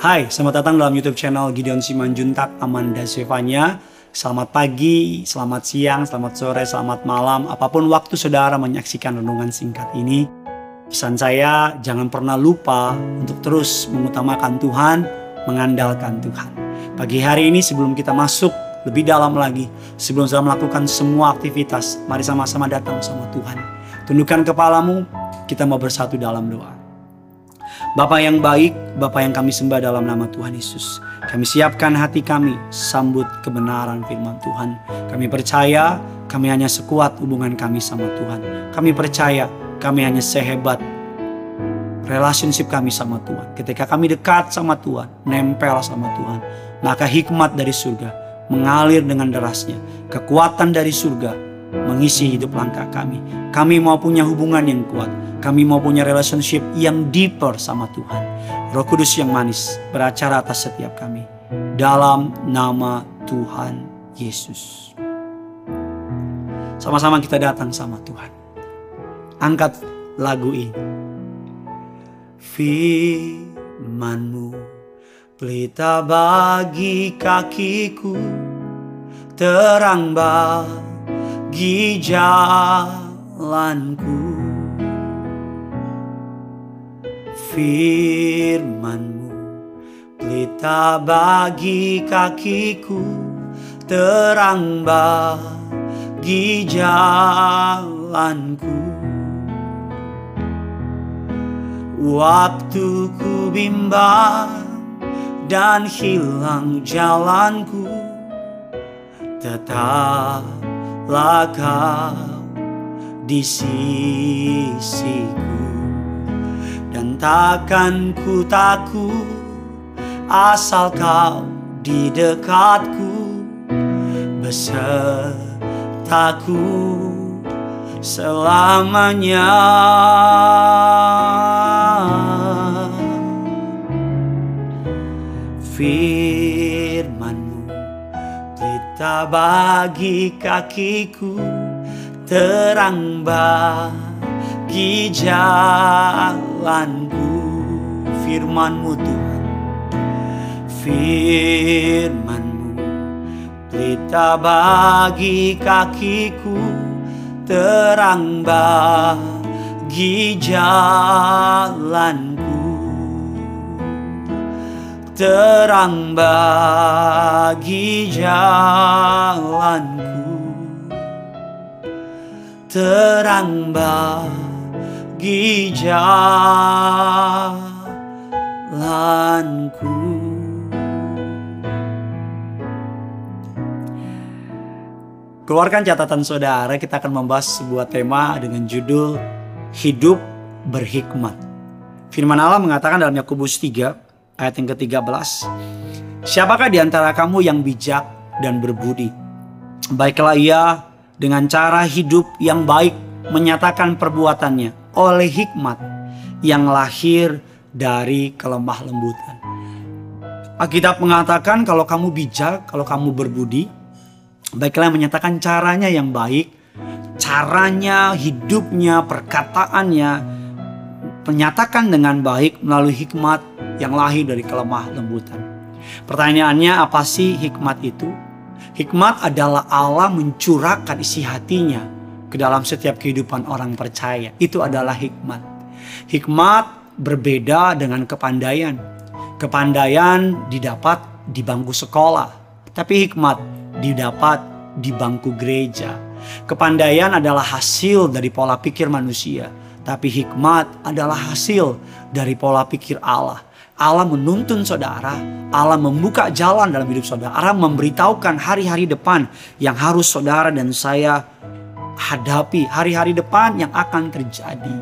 Hai, selamat datang dalam YouTube channel Gideon Simanjuntak Amanda Sevanya. Selamat pagi, selamat siang, selamat sore, selamat malam. Apa pun waktu saudara menyaksikan renungan singkat ini. Pesan saya, jangan pernah lupa untuk terus mengutamakan Tuhan, mengandalkan Tuhan. Pagi hari ini sebelum kita masuk lebih dalam lagi, sebelum saya melakukan semua aktivitas, mari sama-sama datang sama Tuhan. Tundukkan kepalamu, kita mau bersatu dalam doa. Bapa yang baik, Bapa yang kami sembah dalam nama Tuhan Yesus. Kami siapkan hati kami sambut kebenaran firman Tuhan. Kami percaya kami hanya sekuat hubungan kami sama Tuhan. Kami percaya kami hanya sehebat relationship kami sama Tuhan. Ketika kami dekat sama Tuhan, nempel sama Tuhan, maka hikmat dari surga mengalir dengan derasnya. Kekuatan dari surga mengisi hidup langkah kami. Kami mau punya hubungan yang kuat kami mau punya relationship yang deeper sama Tuhan. Roh Kudus yang manis beracara atas setiap kami. Dalam nama Tuhan Yesus. Sama-sama kita datang sama Tuhan. Angkat lagu ini. Firmanmu pelita bagi kakiku terang bagi jalanku firmanmu. Pelita bagi kakiku Terang bagi jalanku. Waktu ku bimbang dan hilang jalanku Tetaplah kau di sisiku takkan ku takut asal kau di dekatku. Besertaku selamanya. Firmanmu kita bagi kakiku terang bagi jalan jalanku firmanmu Tuhan. Firmanmu pelita bagi kakiku terang bagi jalanku. Terang bagi jalanku. Terang bagi pergi jalanku Keluarkan catatan saudara, kita akan membahas sebuah tema dengan judul Hidup Berhikmat. Firman Allah mengatakan dalam Yakobus 3 ayat yang ke-13, Siapakah di antara kamu yang bijak dan berbudi? Baiklah ia dengan cara hidup yang baik menyatakan perbuatannya oleh hikmat yang lahir dari kelemah lembutan. Alkitab mengatakan kalau kamu bijak, kalau kamu berbudi, baiklah menyatakan caranya yang baik, caranya, hidupnya, perkataannya, menyatakan dengan baik melalui hikmat yang lahir dari kelemah lembutan. Pertanyaannya apa sih hikmat itu? Hikmat adalah Allah mencurahkan isi hatinya ke dalam setiap kehidupan orang percaya. Itu adalah hikmat. Hikmat berbeda dengan kepandaian. Kepandaian didapat di bangku sekolah, tapi hikmat didapat di bangku gereja. Kepandaian adalah hasil dari pola pikir manusia, tapi hikmat adalah hasil dari pola pikir Allah. Allah menuntun saudara, Allah membuka jalan dalam hidup saudara, memberitahukan hari-hari depan yang harus saudara dan saya hadapi hari-hari depan yang akan terjadi.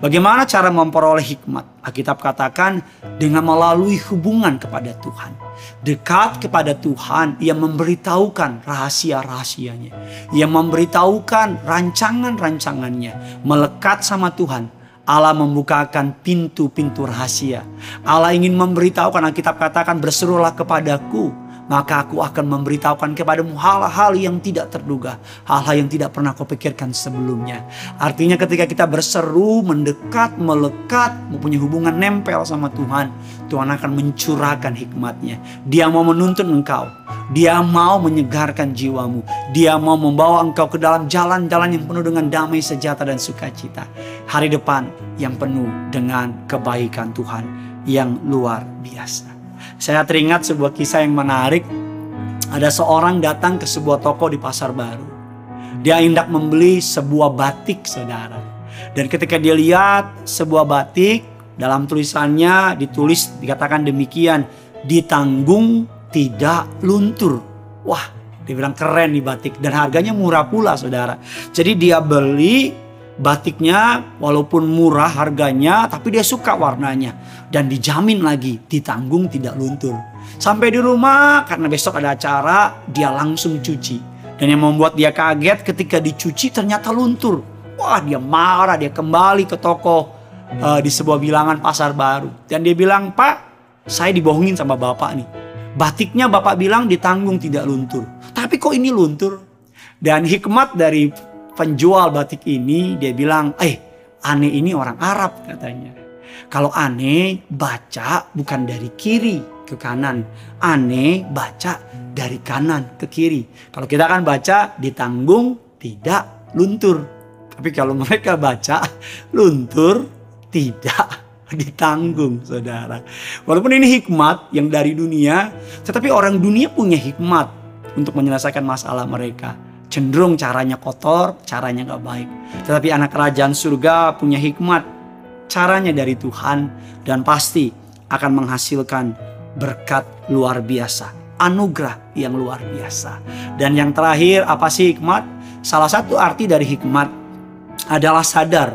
Bagaimana cara memperoleh hikmat? Alkitab katakan dengan melalui hubungan kepada Tuhan. Dekat kepada Tuhan, ia memberitahukan rahasia-rahasianya. Ia memberitahukan rancangan-rancangannya. Melekat sama Tuhan, Allah membukakan pintu-pintu rahasia. Allah ingin memberitahukan, Alkitab katakan berserulah kepadaku maka aku akan memberitahukan kepadamu hal-hal yang tidak terduga, hal-hal yang tidak pernah kau pikirkan sebelumnya. Artinya ketika kita berseru, mendekat, melekat, mempunyai hubungan nempel sama Tuhan, Tuhan akan mencurahkan hikmatnya. Dia mau menuntun engkau, dia mau menyegarkan jiwamu, dia mau membawa engkau ke dalam jalan-jalan yang penuh dengan damai sejahtera dan sukacita. Hari depan yang penuh dengan kebaikan Tuhan yang luar biasa. Saya teringat sebuah kisah yang menarik. Ada seorang datang ke sebuah toko di pasar baru. Dia hendak membeli sebuah batik, saudara. Dan ketika dia lihat sebuah batik, dalam tulisannya ditulis dikatakan demikian, ditanggung tidak luntur. Wah, dia bilang keren nih batik dan harganya murah pula, saudara. Jadi dia beli batiknya walaupun murah harganya tapi dia suka warnanya dan dijamin lagi ditanggung tidak luntur. Sampai di rumah karena besok ada acara dia langsung cuci. Dan yang membuat dia kaget ketika dicuci ternyata luntur. Wah dia marah dia kembali ke toko uh, di sebuah bilangan pasar baru. Dan dia bilang pak saya dibohongin sama bapak nih. Batiknya bapak bilang ditanggung tidak luntur. Tapi kok ini luntur? Dan hikmat dari penjual batik ini dia bilang, eh aneh ini orang Arab katanya. Kalau aneh baca bukan dari kiri ke kanan. Aneh baca dari kanan ke kiri. Kalau kita kan baca ditanggung tidak luntur. Tapi kalau mereka baca luntur tidak ditanggung saudara. Walaupun ini hikmat yang dari dunia. Tetapi orang dunia punya hikmat untuk menyelesaikan masalah mereka cenderung caranya kotor, caranya gak baik. Tetapi anak kerajaan surga punya hikmat, caranya dari Tuhan dan pasti akan menghasilkan berkat luar biasa, anugerah yang luar biasa. Dan yang terakhir apa sih hikmat? Salah satu arti dari hikmat adalah sadar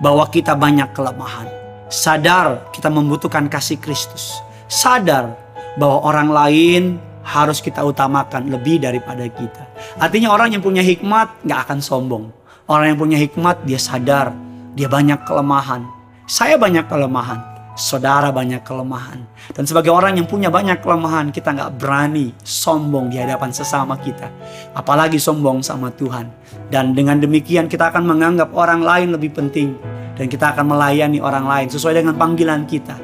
bahwa kita banyak kelemahan. Sadar kita membutuhkan kasih Kristus. Sadar bahwa orang lain harus kita utamakan lebih daripada kita. Artinya orang yang punya hikmat gak akan sombong. Orang yang punya hikmat dia sadar dia banyak kelemahan. Saya banyak kelemahan. Saudara banyak kelemahan. Dan sebagai orang yang punya banyak kelemahan kita gak berani sombong di hadapan sesama kita. Apalagi sombong sama Tuhan. Dan dengan demikian kita akan menganggap orang lain lebih penting. Dan kita akan melayani orang lain sesuai dengan panggilan kita.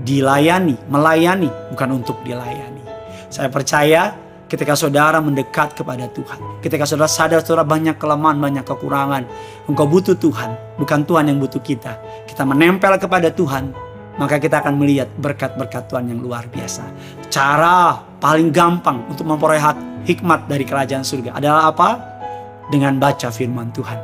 Dilayani, melayani bukan untuk dilayani. Saya percaya ketika saudara mendekat kepada Tuhan. Ketika saudara sadar saudara banyak kelemahan, banyak kekurangan. Engkau butuh Tuhan, bukan Tuhan yang butuh kita. Kita menempel kepada Tuhan, maka kita akan melihat berkat-berkat Tuhan yang luar biasa. Cara paling gampang untuk memperoleh hikmat dari kerajaan surga adalah apa? Dengan baca firman Tuhan.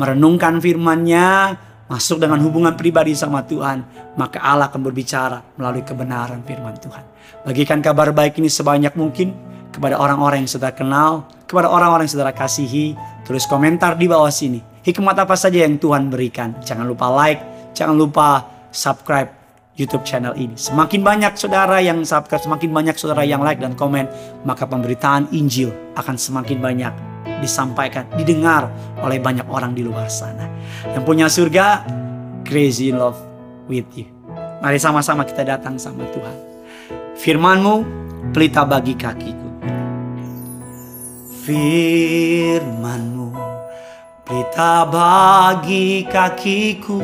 Merenungkan firman-Nya, masuk dengan hubungan pribadi sama Tuhan, maka Allah akan berbicara melalui kebenaran firman Tuhan. Bagikan kabar baik ini sebanyak mungkin kepada orang-orang yang saudara kenal, kepada orang-orang yang saudara kasihi. Tulis komentar di bawah sini. Hikmat apa saja yang Tuhan berikan. Jangan lupa like, jangan lupa subscribe YouTube channel ini. Semakin banyak saudara yang subscribe, semakin banyak saudara yang like dan komen, maka pemberitaan Injil akan semakin banyak disampaikan, didengar oleh banyak orang di luar sana. Yang punya surga, crazy in love with you. Mari sama-sama kita datang sama Tuhan. Firmanmu pelita bagi kakiku. Firmanmu pelita bagi kakiku,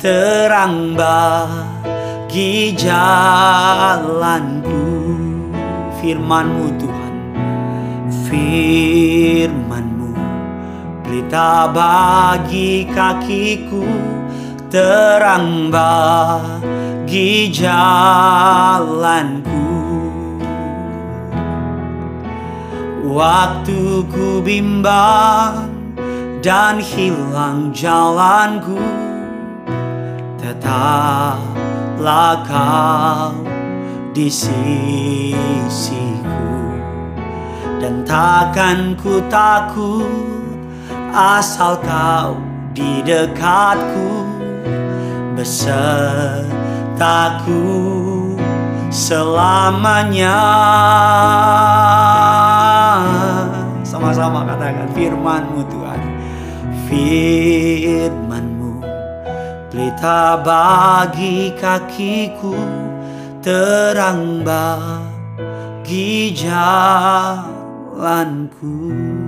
terang bagi jalanku. Firmanmu Tuhan, firmanmu. Pelita bagi kakiku, terang bagi jalanku. Waktu ku bimbang dan hilang jalanku Tetaplah kau di sisiku Dan takkan ku takut asal kau di dekatku. Beserta cintaku selamanya. Sama-sama katakan firmanmu Tuhan. Firmanmu. Pelita bagi kakiku Terang bagi di jalanku